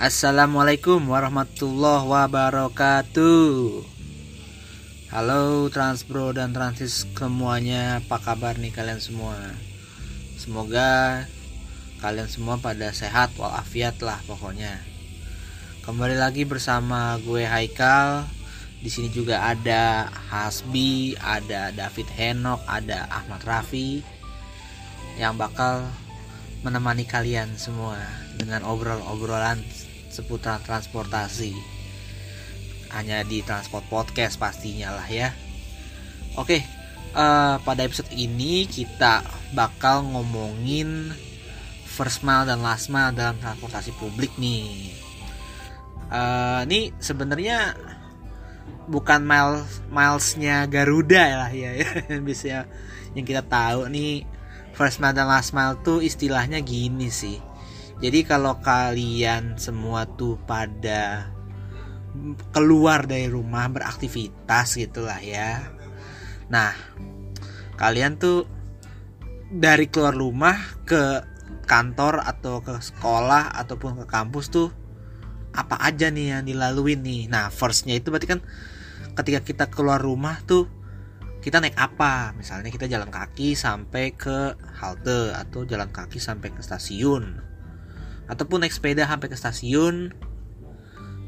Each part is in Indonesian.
Assalamualaikum warahmatullahi wabarakatuh. Halo Transpro dan Transis semuanya. Apa kabar nih kalian semua? Semoga kalian semua pada sehat walafiat lah pokoknya. Kembali lagi bersama gue Haikal. Di sini juga ada Hasbi, ada David Henok, ada Ahmad Rafi yang bakal menemani kalian semua dengan obrol-obrolan seputar transportasi. Hanya di transport podcast pastinya lah ya. Oke uh, pada episode ini kita bakal ngomongin first mile dan last mile dalam transportasi publik nih. Uh, ini sebenarnya bukan miles milesnya Garuda lah ya, ya. Yang bisa yang kita tahu nih first mile dan last mile tuh istilahnya gini sih jadi kalau kalian semua tuh pada keluar dari rumah beraktivitas gitulah ya. Nah, kalian tuh dari keluar rumah ke kantor atau ke sekolah ataupun ke kampus tuh apa aja nih yang dilalui nih. Nah, firstnya itu berarti kan ketika kita keluar rumah tuh kita naik apa? Misalnya kita jalan kaki sampai ke halte atau jalan kaki sampai ke stasiun ataupun naik sepeda sampai ke stasiun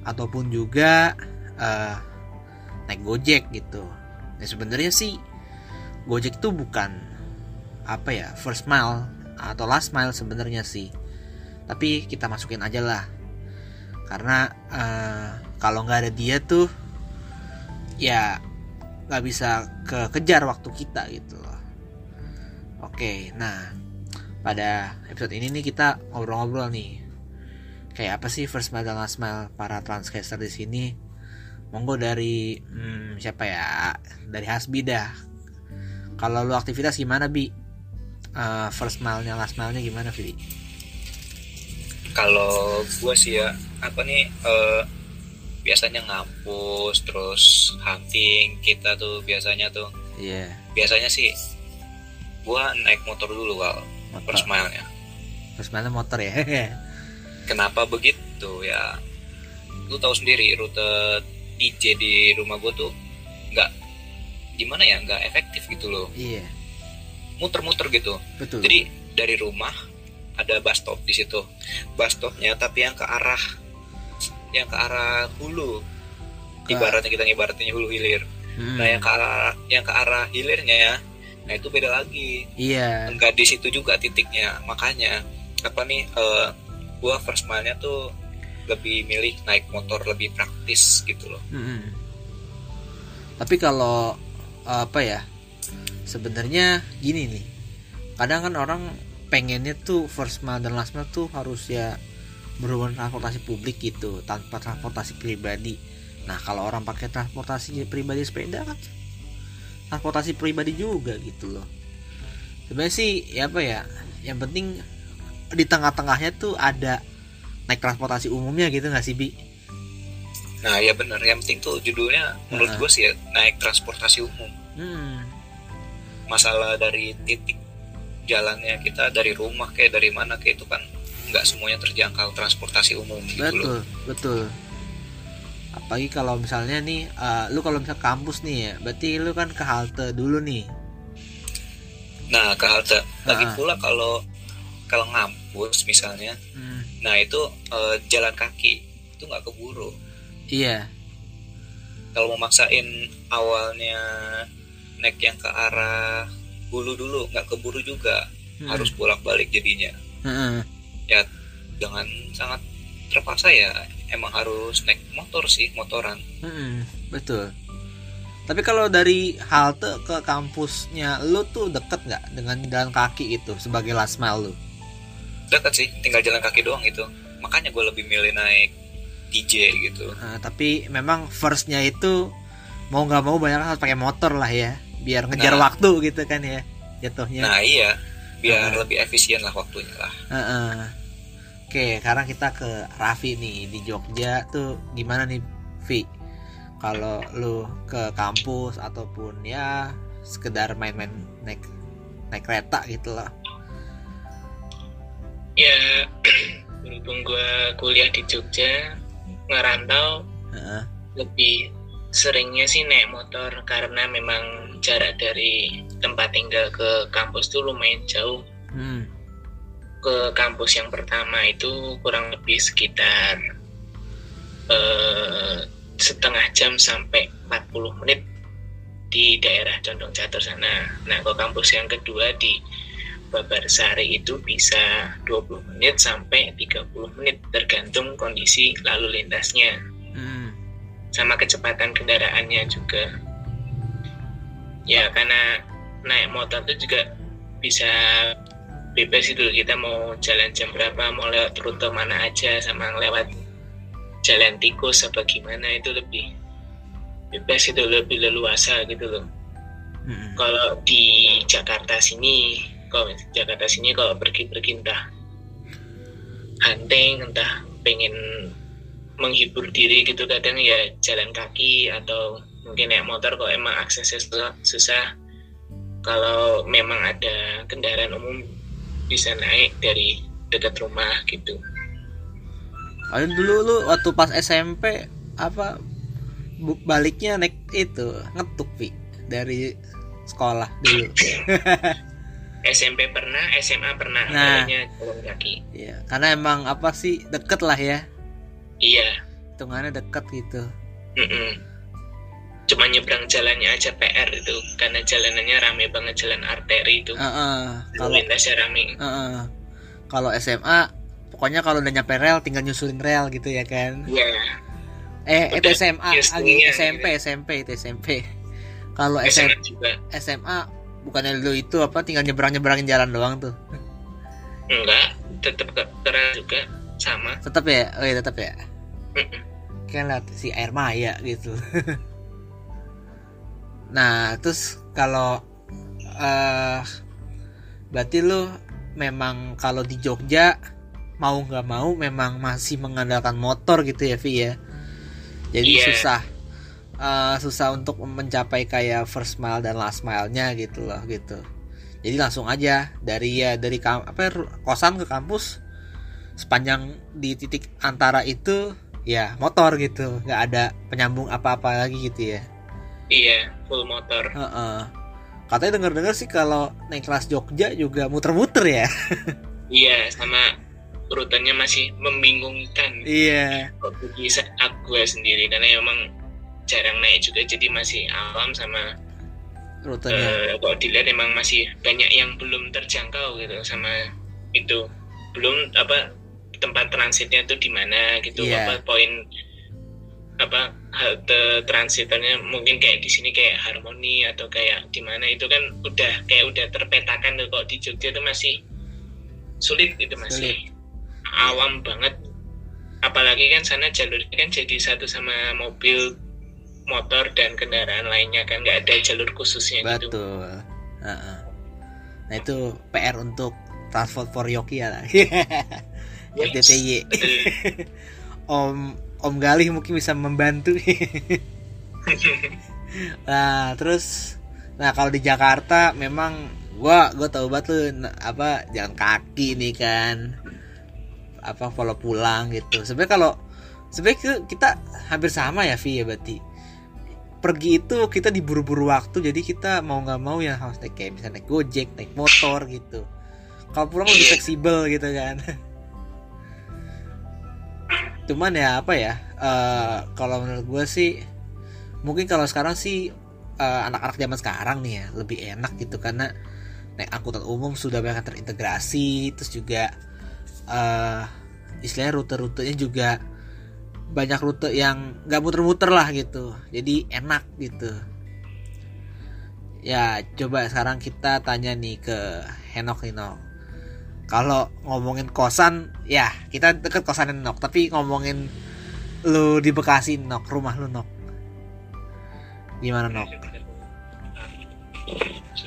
ataupun juga uh, naik gojek gitu. Nah sebenarnya sih gojek itu bukan apa ya first mile atau last mile sebenarnya sih. Tapi kita masukin aja lah karena uh, kalau nggak ada dia tuh ya nggak bisa kekejar waktu kita gitu loh. Oke, nah pada episode ini nih kita ngobrol-ngobrol nih. Kayak apa sih first mile dan last mile para transcaster di sini? Monggo dari hmm, siapa ya? Dari Hasbi dah. Kalau lu aktivitas gimana bi? Uh, first mile nya last mile nya gimana Vi kalau gue sih ya apa nih uh, biasanya ngampus terus hunting kita tuh biasanya tuh iya. yeah. biasanya sih gue naik motor dulu kalau motor. first mile nya first mile motor ya. Kenapa begitu ya? Lu tahu sendiri rute DJ di rumah gue tuh nggak gimana ya nggak efektif gitu loh. Iya. Muter-muter gitu. Betul. Jadi dari rumah ada bus stop di situ. Bus stopnya tapi yang ke arah yang ke arah hulu. Ke... ibaratnya kita ibaratnya hulu hilir. Hmm. nah yang ke arah yang ke arah hilirnya ya nah itu beda lagi. Iya. Enggak di situ juga titiknya. Makanya apa nih uh, gua first mile-nya tuh lebih milih naik motor lebih praktis gitu loh. Hmm. tapi kalau apa ya sebenarnya gini nih. Kadang kan orang pengennya tuh first mile dan last mile tuh harus ya berhubungan transportasi publik gitu tanpa transportasi pribadi. Nah kalau orang pakai transportasi pribadi sepeda kan transportasi pribadi juga gitu loh. Sebenarnya sih ya apa ya yang penting di tengah-tengahnya tuh ada naik transportasi umumnya gitu nggak sih bi? Nah ya benar. Yang penting tuh judulnya menurut uh gue sih ya naik transportasi umum. Hmm. masalah dari titik jalannya kita dari rumah kayak dari mana kayak itu kan nggak semuanya terjangkau transportasi umum gitu betul loh. betul apalagi kalau misalnya nih uh, lu kalau misal kampus nih ya berarti lu kan ke halte dulu nih nah ke halte lagi ah. pula kalau kalau ngampus misalnya hmm. nah itu uh, jalan kaki itu nggak keburu iya kalau mau maksain awalnya naik yang ke arah hulu dulu nggak keburu juga hmm. harus bolak balik jadinya hmm. ya jangan sangat terpaksa ya emang harus naik motor sih motoran. Hmm, betul. Tapi kalau dari halte ke kampusnya lu tuh deket nggak dengan jalan kaki itu sebagai last mile lu? Dekat sih tinggal jalan kaki doang itu makanya gue lebih milih naik DJ gitu. Nah, tapi memang firstnya itu mau nggak mau banyak harus pakai motor lah ya biar ngejar nah, waktu gitu kan ya jatuhnya. Nah iya. Biar uh, lebih efisien lah waktunya lah. Uh, uh. Oke, sekarang kita ke Raffi nih di Jogja tuh gimana nih, Vi? Kalau lu ke kampus ataupun ya sekedar main-main naik naik kereta gitu lah. Ya, berhubung gue kuliah di Jogja ngerantau Heeh. lebih seringnya sih naik motor karena memang jarak dari tempat tinggal ke kampus tuh lumayan jauh Hmm. Ke kampus yang pertama itu kurang lebih sekitar eh, setengah jam sampai 40 menit di daerah Condong Catur sana. Nah, ke kampus yang kedua di Babarsari itu bisa 20 menit sampai 30 menit tergantung kondisi lalu lintasnya Hmm. sama kecepatan kendaraannya juga. Ya, karena naik motor itu juga bisa bebas itu kita mau jalan jam berapa mau lewat rute mana aja sama lewat jalan tikus apa gimana itu lebih bebas itu lebih leluasa gitu loh Hmm. kalau di Jakarta sini kalau di Jakarta sini kalau pergi-pergi entah hunting entah pengen menghibur diri gitu kadang ya jalan kaki atau mungkin naik motor kalau emang aksesnya susah, susah kalau memang ada kendaraan umum bisa naik dari dekat rumah gitu Paling dulu lu waktu pas SMP apa baliknya naik itu ngetuk pi dari sekolah dulu. SMP pernah SMA pernah Nah. jalan kaki Iya, karena emang apa sih deket lah ya. iya Hitungannya deket gitu. Mm-mm. Cuma nyebrang jalannya aja PR itu karena jalanannya rame banget jalan arteri itu. Heeh. Lalu Kalau lintasnya rame. heeh. Kalau SMA pokoknya kalau udah nyampe rel tinggal nyusulin rel gitu ya kan. Iya. Eh, itu SMA, just lagi SMP, SMP itu SMP. Kalau SMA juga SMA bukannya dulu itu apa tinggal nyebrang-nyebrangin jalan doang tuh. enggak, tetap ke rel juga sama. Tetap ya? Oh iya tetap ya. Mm-mm. Kan lihat si air maya gitu. nah, terus kalau eh berarti lu memang kalau di Jogja mau nggak mau memang masih mengandalkan motor gitu ya Vi ya. Jadi Iya. susah eh, susah untuk mencapai kayak first mile dan last mile-nya gitu loh gitu. Jadi langsung aja dari ya dari apa kosan ke kampus sepanjang di titik antara itu ya motor gitu nggak ada penyambung apa-apa lagi gitu ya Iya, full motor. Heeh. katanya dengar-dengar sih kalau naik kelas Jogja juga muter-muter ya Iya, sama rutenya masih membingungkan. iya Kok bisa aku sendiri karena emang jarang naik juga jadi masih awam sama rutenya eh, kok dilihat emang masih banyak yang belum terjangkau gitu sama itu belum apa tempat transitnya tuh di mana gitu Iya. apa poin apa halte transitnya mungkin kayak di sini kayak harmoni atau kayak di mana itu kan udah kayak udah terpetakan tuh kok di Jogja itu masih sulit itu masih Sulit. awam banget apalagi kan sana jalurnya kan jadi satu sama mobil motor dan kendaraan lainnya kan nggak ada jalur khususnya gitu betul Heeh. nah itu PR untuk transport for Yoki ya FDTY. Om Om Galih mungkin bisa membantu Nah, terus nah kalau di Jakarta memang gua gua tahu banget tuh n- apa jalan kaki nih kan. Apa kalau pulang gitu. Sebenarnya kalau sebenarnya kita hampir sama ya Vi ya berarti. Pergi itu kita diburu-buru waktu jadi kita mau nggak mau ya harus naik kayak bisa naik Gojek, naik motor gitu. Kalau pulang lebih Iya. fleksibel gitu kan. Cuman ya apa ya? eh, kalau menurut gue sih mungkin kalau sekarang sih eh, anak-anak zaman sekarang nih ya lebih enak gitu karena naik angkutan umum sudah banyak terintegrasi terus juga eh istilahnya rute-rutenya juga banyak rute yang nggak muter-muter lah gitu jadi enak gitu ya coba sekarang kita tanya nih ke Henok nih Nok kalau ngomongin kosan ya kita deket kosan Nok tapi ngomongin lu di Bekasi Nok rumah lu Nok gimana Nok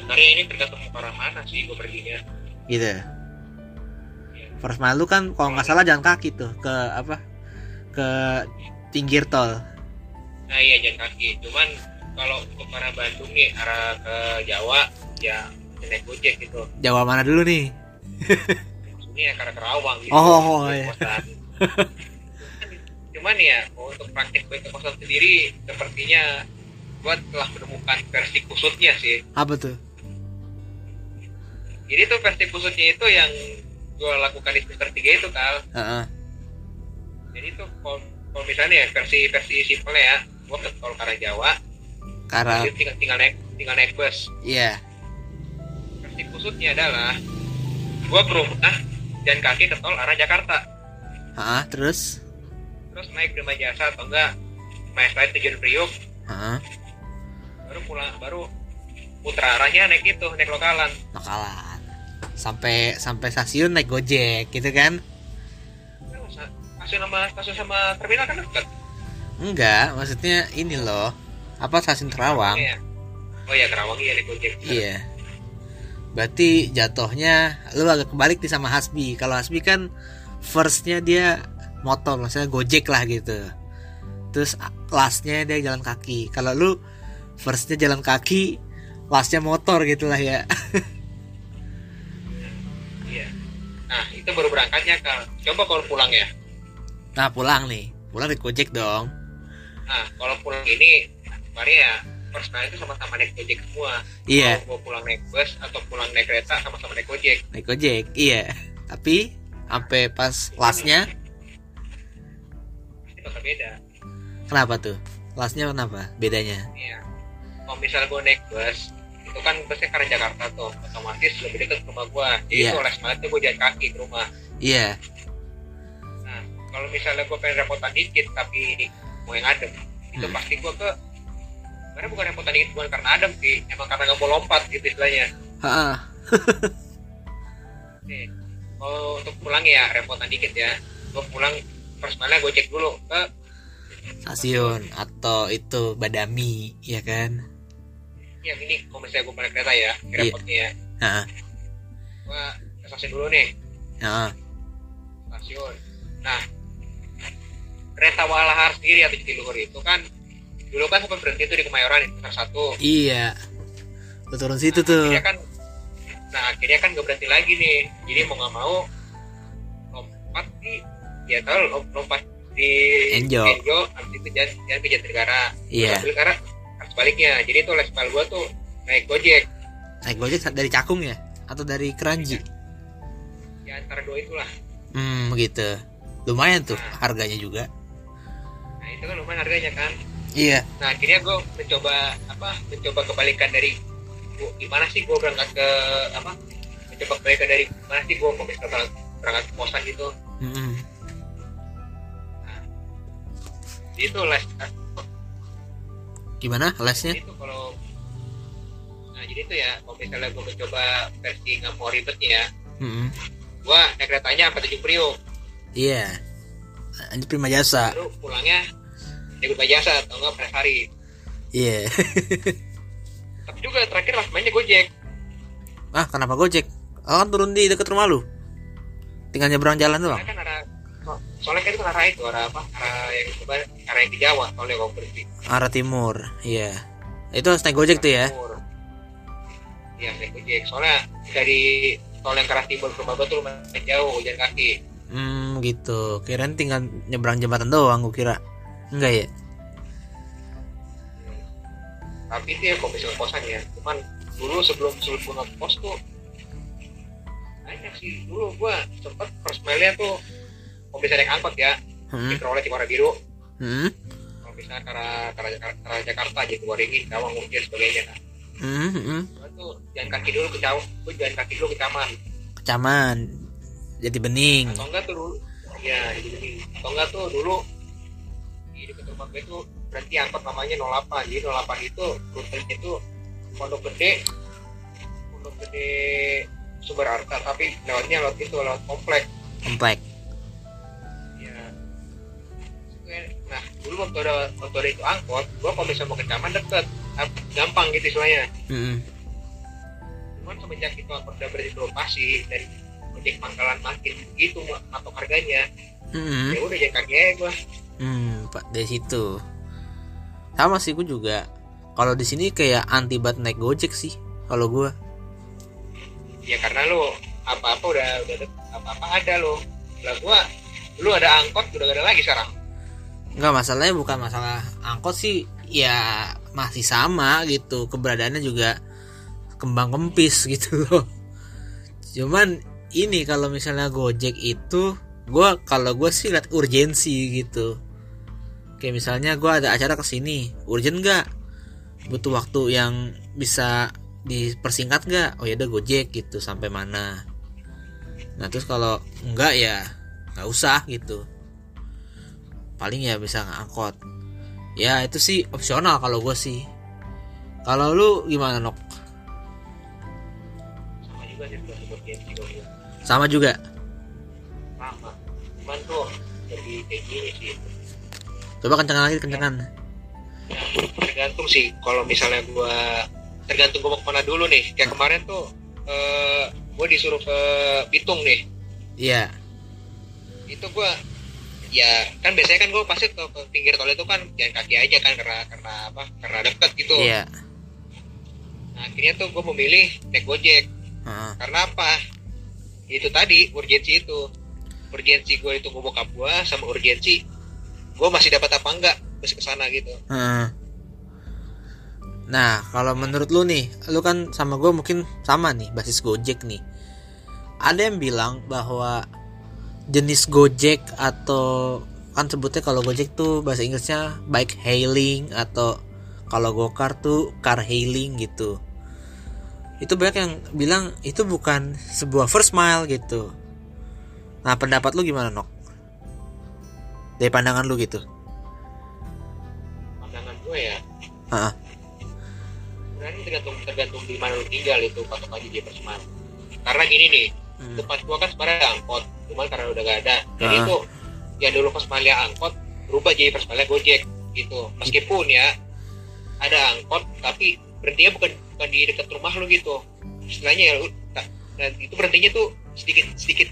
sebenarnya ini tergantung arah mana sih gue perginya. Gitu. First mile lu kan kalau nggak salah jalan kaki tuh ke apa? Ke pinggir tol. Nah iya jalan kaki. Cuman kalau ke arah Bandung nih arah ke Jawa ya naik gojek gitu. Jawa mana dulu nih ini ya karena Kerawang gitu. Oh, Di iya. cuman ya untuk praktik baik kosan sendiri sepertinya gua telah menemukan versi kusutnya sih. Apa tuh? Jadi tuh versi kusutnya itu yang gua lakukan di semester 3 itu kal. Heeh. jadi tuh kalau kalau misalnya ya versi versi simple ya gua ke tol Jawa karena jadi tinggal tinggal naik tinggal naik bus. Iya. Versi kusutnya adalah gua ke rumah dan kaki ke tol arah Jakarta. Heeh, terus? Terus naik Prima Jasa atau enggak? Maes Lain tujuan Priuk. Heeh, baru pulang baru putra arahnya naik itu naik lokalan. Bakalan sampai sampai stasiun naik gojek gitu kan? Stasiun sama stasiun sama terminal kan dekat enggak maksudnya ini loh. Apa stasiun Terawang Iya. oh ya Kerawang iya naik gojek. Iya berarti jatuhnya lu agak kebalik nih sama Hasbi. Kalau Hasbi kan firstnya dia motor maksudnya gojek lah gitu. Terus lastnya dia jalan kaki. Kalau lu firstnya jalan kaki lastnya motor gitu lah ya. Iya. Nah itu baru berangkatnya kal coba kalau pulang ya. Nah pulang nih. Pulang naik gojek dong. Nah kalau pulang ini mari ya personal itu sama-sama naik gojek semua. Iya. Mau, mau pulang naik bus atau pulang naik kereta sama-sama naik gojek. Naik gojek iya. Tapi sampai pas lastnya itu bakal beda. Kenapa tuh? Lastnya kenapa? Bedanya? Iya. Kalau misalnya gue naik bus, itu kan busnya karena Jakarta tuh, otomatis lebih dekat ke rumah gue. Jadi yeah. les banget tuh gue jalan kaki ke rumah. iya. Nah, kalau misalnya gue pengen repotan dikit tapi mau yang adem, itu Hmm. pasti gue ke karena bukan repotan dikit bukan karena adem sih, emang karena nggak mau lompat gitu istilahnya. Heeh. Kalau untuk pulang ya repotan dikit ya. Gue pulang personalnya gue cek dulu ke stasiun atau itu Badami ya kan yang ini kalau misalnya gue naik kereta ya, Iya. repotnya ya. Heeh. Gue ke stasiun dulu nih. Heeh. stasiun. Nah, kereta Walahar sendiri atau Jatiluhur itu kan dulu kan sempat berhenti tuh di Kemayoran semester satu. iya lu turun situ Nah, tuh Akhirnya kan, nah akhirnya kan gak berhenti lagi nih. Jadi mau nggak mau lompat di, ya lom- lompat di Enjo. Enjo, habis itu jalan, jalan ke Jatinegara. iya Jatinegara harus baliknya. Jadi tuh les gua tuh naik gojek. naik gojek dari Cakung ya atau dari Keranji Ya antara dua itulah. hmm gitu lumayan tuh harganya juga Nah itu kan lumayan harganya kan. Iya. Nah akhirnya gue mencoba apa mencoba kebalikan dari gua, gimana sih gue berangkat ke apa mencoba kebalikan dari gimana sih gue kok bisa berangkat, berangkat ke kosan gitu. Mm-mm. jadi itu les gimana lesnya? Itu kalau nah jadi itu ya kalau misalnya gue mencoba versi nggak mau ribetnya ya. Mm-mm. gue naik keretanya sampai tujuh Priok iya. Lanjut Prima Jasa. Baru pulangnya di Gudma Jasa atau enggak Pres Hari. Iya. Tapi juga terakhir lah mainnya Gojek. Ah kenapa gojek? Oh kan turun di deket rumah lu. Tinggal nyebrang jalan doang. Kan arah so- soalnya kan itu kan arah itu arah apa? Arah yang coba arah yang ke Jawa soalnya kalau berhenti arah timur iya. Itu harus naik gojek tuh ya? Timur. Iya, naik gojek. Soalnya dari tol yang ke arah timur ke rumah gue tuh lumayan jauh, jalan kaki. hmm gitu. Kirain tinggal nyebrang jembatan doang gua kira enggak ya Tapi itu ya komisi kosan ya. Cuman dulu sebelum sebelum gue ngekos tuh banyak sih. Dulu gue sempet first mile-nya tuh kalau bisa naik angkot ya, hmm. diperoleh di Warna Biru. Hmm. Kalau bisa ke arah, ke arah, ke Jakarta, Waringin, Cawang, Mungkin, sebagainya. Nah, Hmm. hmm. tuh jalan kaki dulu ke Cawang, gue jalan kaki dulu ke Caman. kecaman jadi bening atau enggak tuh dulu ya jadi atau enggak tuh dulu di dekat rumah gue tuh berhenti angkot namanya 08 jadi 08 itu rutenya itu Pondok Gede Pondok Gede Sumber Arta tapi lewatnya lewat itu lewat komplek. Komplek. Ya nah dulu waktu ada waktu ada itu angkot gua kalau misalnya mau ke Caman deket ah, gampang gitu istilahnya. Hmm. cuman semenjak itu angkot udah lokasi dan ojek pangkalan makin gitu matok harganya Hmm. ya udah jangan kaki aja gua. Hmm, Pak dari situ. Sama sih gue juga. Kalau di sini kayak anti banget naik Gojek sih kalau gue. ya karena lu apa apa udah udah apa apa ada lo lah gua lu ada angkot udah gak ada lagi sekarang nggak masalahnya bukan masalah angkot sih ya masih sama gitu keberadaannya juga kembang kempis gitu loh cuman ini kalau misalnya Gojek itu gue kalau gue sih liat urgensi gitu kayak misalnya gue ada acara ke sini urgent gak butuh waktu yang bisa dipersingkat gak oh ya udah Gojek gitu sampai mana? Nah terus kalau enggak ya nggak usah gitu. Paling ya bisa ngangkot. Ya itu sih opsional kalau gue sih. Kalau lu gimana nok? Sama juga sih game sama juga? Sama. Cuman tuh lebih kayak gini sih coba kencengan lagi kencengan Ya, tergantung sih kalau misalnya gua tergantung gua mau ke mana dulu nih. Kayak kemarin tuh eh gua disuruh ke Bitung nih. Iya. Itu gua ya kan biasanya kan gua pasti ke, ke pinggir tol itu kan jalan kaki aja kan karena karena apa karena deket gitu. Iya. Nah akhirnya tuh gua memilih naik gojek. Heeh. karena apa? Itu tadi urgensi itu. Urgensi gue itu gue bokap gue sama urgensi gue masih dapat apa enggak masih ke sana gitu Heeh. Nah, kalau menurut lu nih, lu kan sama gue mungkin sama nih, basis Gojek nih. Ada yang bilang bahwa jenis Gojek atau kan sebutnya kalau Gojek tuh bahasa Inggrisnya bike hailing atau kalau Gokar tuh car hailing gitu. Itu banyak yang bilang itu bukan sebuah first mile gitu. Nah, pendapat lu gimana, Nok? Dari pandangan lu gitu. pandangan gue ya Heeh. sebenarnya tergantung tergantung di mana lu tinggal itu patokannya dia persman karena gini nih Hmm. depan gua kan sebenarnya angkot cuman karena udah gak ada jadi Ah. itu yang dulu persmalnya angkot berubah jadi persmalnya gojek gitu meskipun ya ada angkot tapi berhentinya bukan bukan di dekat rumah lu gitu istilahnya ya lu dan itu berhentinya tuh sedikit sedikit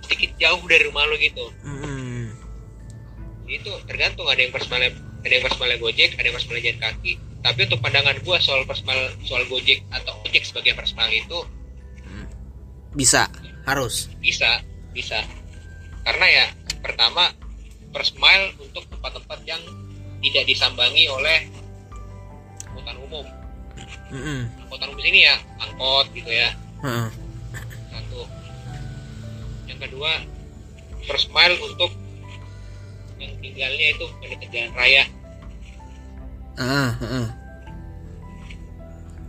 sedikit jauh dari rumah lu gitu Mm-mm. Itu tergantung. Ada yang persmalnya ada yang persmalnya gojek ada yang persmalnya jalan kaki. Tapi untuk pandangan gua soal persmal soal gojek atau ojek sebagai persmal itu Bisa, harus. bisa bisa. Karena ya pertama first mile untuk tempat-tempat yang tidak disambangi oleh angkutan umum. Mm-mm. angkutan umum sini ya angkot gitu ya. Heeh. satu. Yang kedua first mile untuk yang tinggalnya itu pada jalan raya Ah, heeh.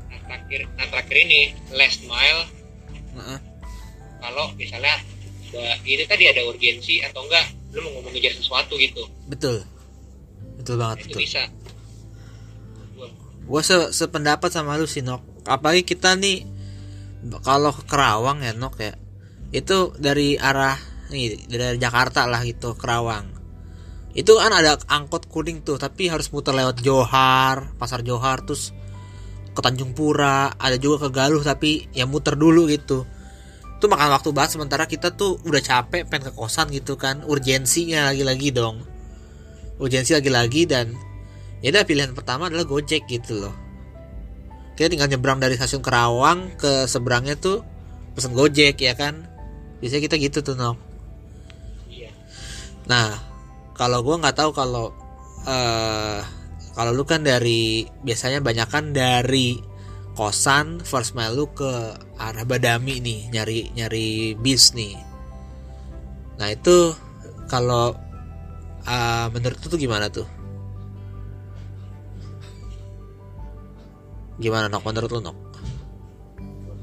nah terakhir nah terakhir ini last mile Heeh. kalau misalnya ini tadi ada urgensi atau enggak lu mau ngejar sesuatu gitu Betul. Betul banget itu betul. bisa Gua se sependapat sama lu sih, Nok. Apalagi kita nih kalau ke Kerawang ya, Nok ya. Itu dari arah nih dari Jakarta lah gitu, Kerawang. Itu kan ada angkot kuning tuh, tapi harus muter lewat Johar, Pasar Johar terus ke Tanjung Pura, ada juga ke Galuh tapi ya muter dulu gitu. Itu makan waktu banget sementara kita tuh udah capek pengen ke kosan gitu kan. Urgensinya lagi-lagi dong. Urgensi lagi-lagi dan ya udah pilihan pertama adalah Gojek gitu loh kita tinggal nyebrang dari stasiun Kerawang ke seberangnya tuh pesen Gojek ya kan biasanya kita gitu tuh Nok iya nah kalau gua nggak tahu kalau eh kalau lu kan dari biasanya banyakan dari kosan first mile lu ke arah Badami nih nyari nyari bis nih. Nah itu kalau eh, menurut lu tuh gimana tuh? Gimana Nok? Menurut lu Nok?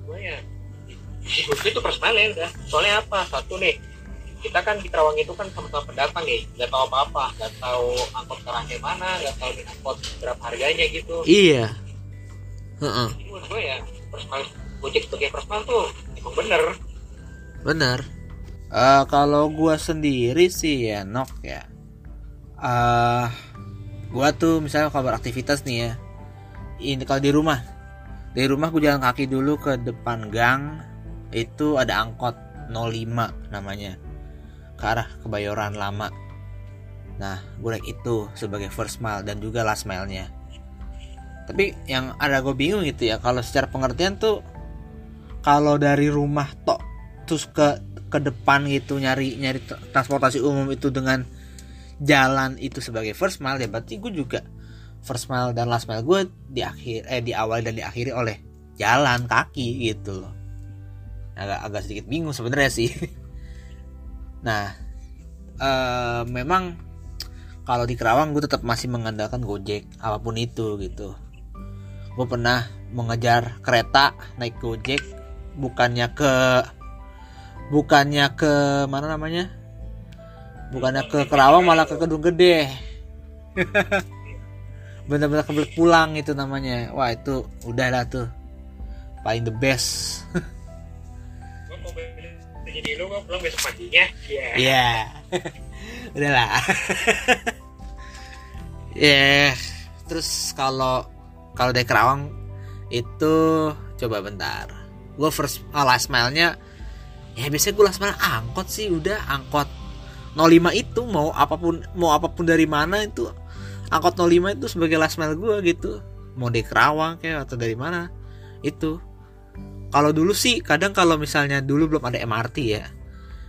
Gue ya gue itu personalnya udah. Soalnya apa? Satu nih kita kan di Kerawang itu kan sama-sama pendatang nih nggak tahu apa-apa. Nggak tahu angkot kerangnya mana nggak tahu nih angkot berapa harganya gitu. Iya. Heeh, jadi menurut gue ya personal gojek sebagai personal tuh emang bener. Bener. Eh kalau gua sendiri sih ya Nok ya. Eh gua tuh misalnya kalau beraktivitas nih ya ini kalau di rumah. Dari rumah gue jalan kaki dulu ke depan gang itu ada angkot 05 namanya ke arah kebayoran lama. Nah gue naik itu sebagai first mile dan juga last mile nya tapi yang ada gue bingung gitu ya kalau secara pengertian tuh kalau dari rumah tok terus ke ke depan gitu nyari nyari transportasi umum itu dengan jalan itu sebagai first mile ya berarti gue juga first mile dan last mile gue di akhir eh di awal dan diakhiri oleh jalan kaki gitu loh. Agak agak sedikit bingung sebenarnya sih nah uh, memang kalau di Kerawang gue tetap masih mengandalkan Gojek apa pun itu gitu. Gue pernah mengejar kereta naik gojek bukannya ke bukannya ke mana namanya? Bukannya ke Kerawang malah ke Kedung Gede. Bener-bener kebelet pulang itu namanya. Wah itu udah lah tuh. Paling the best jadi lu pulang besok paginya? Iya. Yeah. udahlah ya yeah. terus kalau kalau dari Kerawang itu coba bentar. Gue first oh, last mile nya ya biasanya gue last mile angkot sih udah angkot 05 itu mau apa pun mau apa pun dari mana itu angkot 05 itu sebagai last mile gue gitu. Mau di Kerawang kayak atau dari mana itu kalau dulu sih kadang kalau misalnya dulu belum ada MRT ya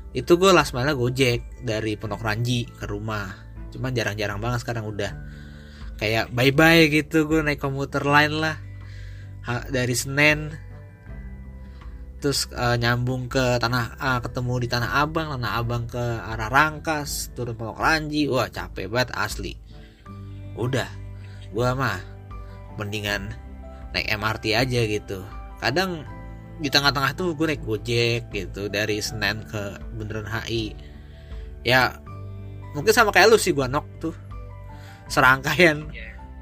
itu gue last mile gojek dari Pondok Ranji ke rumah. Cuman jarang-jarang banget sekarang udah kayak bye bye gitu gue naik komuter lain lah. Dari Senen terus uh, nyambung ke tanah uh, ketemu di tanah abang tanah abang ke arah Rangkas turun Pondok Ranji wah capek banget asli. Udah gue mah mendingan naik MRT aja gitu. Kadang di tengah-tengah tuh gue naik gojek gitu dari Senen ke Bundaran HI ya mungkin sama kayak lu sih gue nok tuh. Serangkaian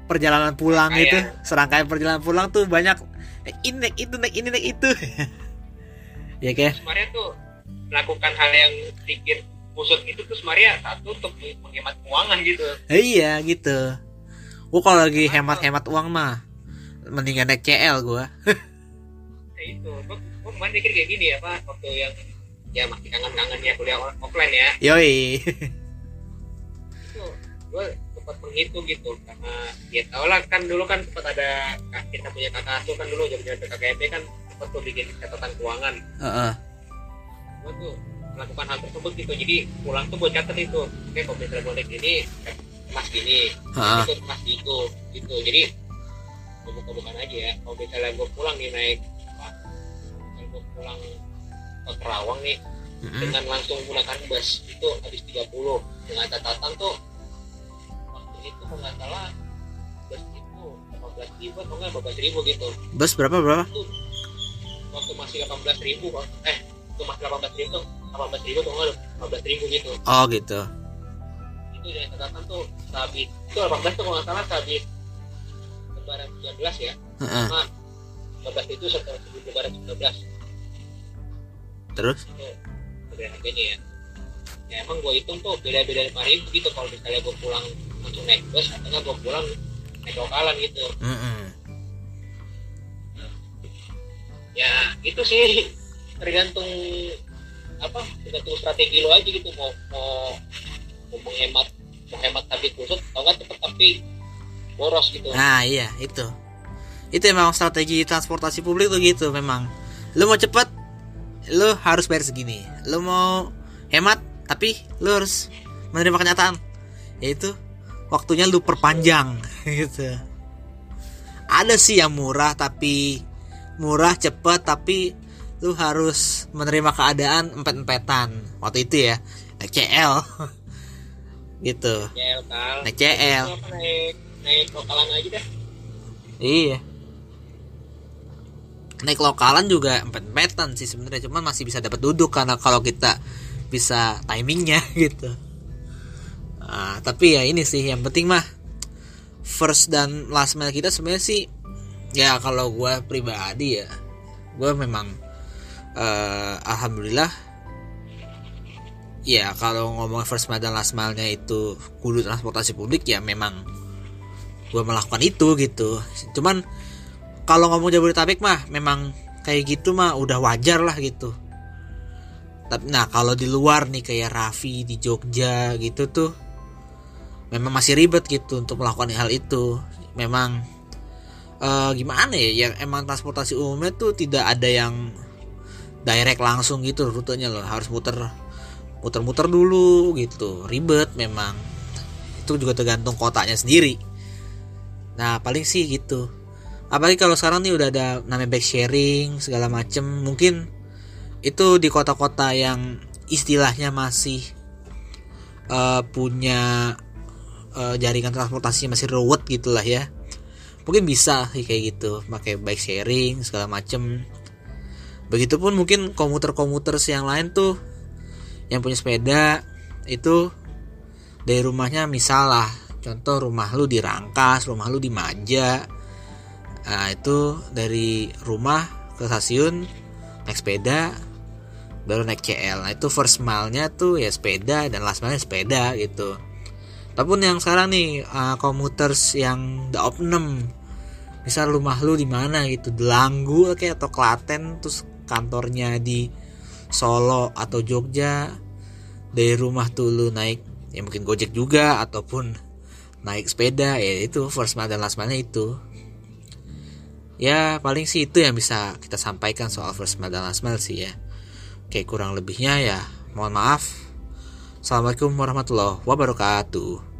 perjalanan pulang serangkaian. itu serangkaian perjalanan pulang tuh banyak ini naik itu naik ini naik itu. Ya kayak. Maria tuh melakukan hal yang pikir kusut itu tuh Maria satu untuk menghemat keuangan gitu. Eh, iya gitu. Gua kalau lagi hemat-hemat uang mah mendingan naik CL gua ya itu. Gua kemarin mikir kayak gini ya pak waktu yang ya masih kangen-kangen ya kuliah offline ya. Yoi. Itu gue sempat menghitung gitu karena ya tau lah kan dulu kan sempat ada kita punya kakak asuh kan dulu jadi KKP kan sempat tuh bikin catatan keuangan. Uh -uh. gue tuh melakukan hal tersebut gitu jadi pulang tuh gue catat itu oke kalau misalnya gue naik ini mas gini uh. itu mas itu gitu. Jadi gue buka bukan aja ya kalau misalnya gue pulang nih naik gue pulang ke Kerawang nih mm -hmm. dengan langsung menggunakan bus itu habis 30 dengan catatan tuh itu kalau nggak salah bus itu 18 ribu atau nggak 12 ribu gitu. Bus berapa berapa? Itu, waktu masih 18 ribu eh itu masih 18 ribu 18 ribu atau nggak 15 ribu gitu. Oh gitu. Itu yang catatan tuh sabit itu 18 tuh kalau nggak salah sabit lebaran 19 ya. Uh -uh. nah 15 itu setelah sebelum lebaran 19 terus? Beda harganya ya. Ya emang gue hitung tuh beda-beda lima ribu gitu. Kalau misalnya gue pulang untuk naik bus katanya gue pulang naik lokalan gitu. Mm -hmm. ya itu sih. Tergantung apa tergantung strategi lo aja gitu. Mau mau mau menghemat menghemat tapi kusut atau nggak cepet tapi boros gitu. Nah iya itu. Itu emang strategi transportasi publik tuh gitu memang. Lo mau cepet lo harus bayar segini. Lo mau hemat tapi lo harus menerima kenyataan. Yaitu waktunya lu perpanjang gitu. Ada sih yang murah tapi murah cepet tapi lu harus menerima keadaan empet-empetan. Waktu itu ya naik CL gitu. Naik CL naik naik lokalan aja deh iya naik lokalan juga empet-empetan sih sebenarnya cuman masih bisa dapat duduk karena kalau kita bisa timingnya gitu. Nah, tapi ya ini sih yang penting mah first dan last mile kita sebenarnya sih ya kalau gue pribadi ya gue memang uh, alhamdulillah ya kalau ngomong first mile dan last mile nya itu kudu transportasi publik ya memang gue melakukan itu gitu. Cuman kalau ngomong Jabodetabek mah memang kayak gitu mah udah wajar lah gitu. Tapi nah kalau di luar nih kayak Raffi di Jogja gitu tuh memang masih ribet gitu untuk melakukan hal itu. Memang uh, gimana ya yang emang transportasi umumnya tuh tidak ada yang direct langsung gitu rutenya loh. Harus muter muter-muter dulu gitu. Ribet memang. Itu juga tergantung kotanya sendiri. Nah paling sih gitu apalagi kalau sekarang nih udah ada namanya bike sharing segala macem. Mungkin itu di kota-kota yang istilahnya masih uh, punya uh, jaringan transportasi masih ruwet gitulah ya. Mungkin bisa sih kayak gitu pakai bike sharing segala macem. Begitupun mungkin komuter-komuter yang lain tuh yang punya sepeda itu dari rumahnya misalnya contoh rumah lu di Rangkas rumah lu di Maja nah itu dari rumah ke stasiun naik sepeda baru naik CL nah itu first mile-nya tuh ya sepeda dan last mile sepeda gitu. Ataupun yang sekarang nih uh, komuters yang the opnum misal rumah lu di mana gitu Delanggu kayak atau Klaten terus kantornya di Solo atau Jogja dari rumah tuh lu naik ya mungkin gojek juga ataupun naik sepeda ya itu first mile dan last mile itu ya paling sih itu yang bisa kita sampaikan soal first mile dan last mile sih ya. Oke kurang lebihnya ya mohon maaf. Assalamualaikum warahmatullahi wabarakatuh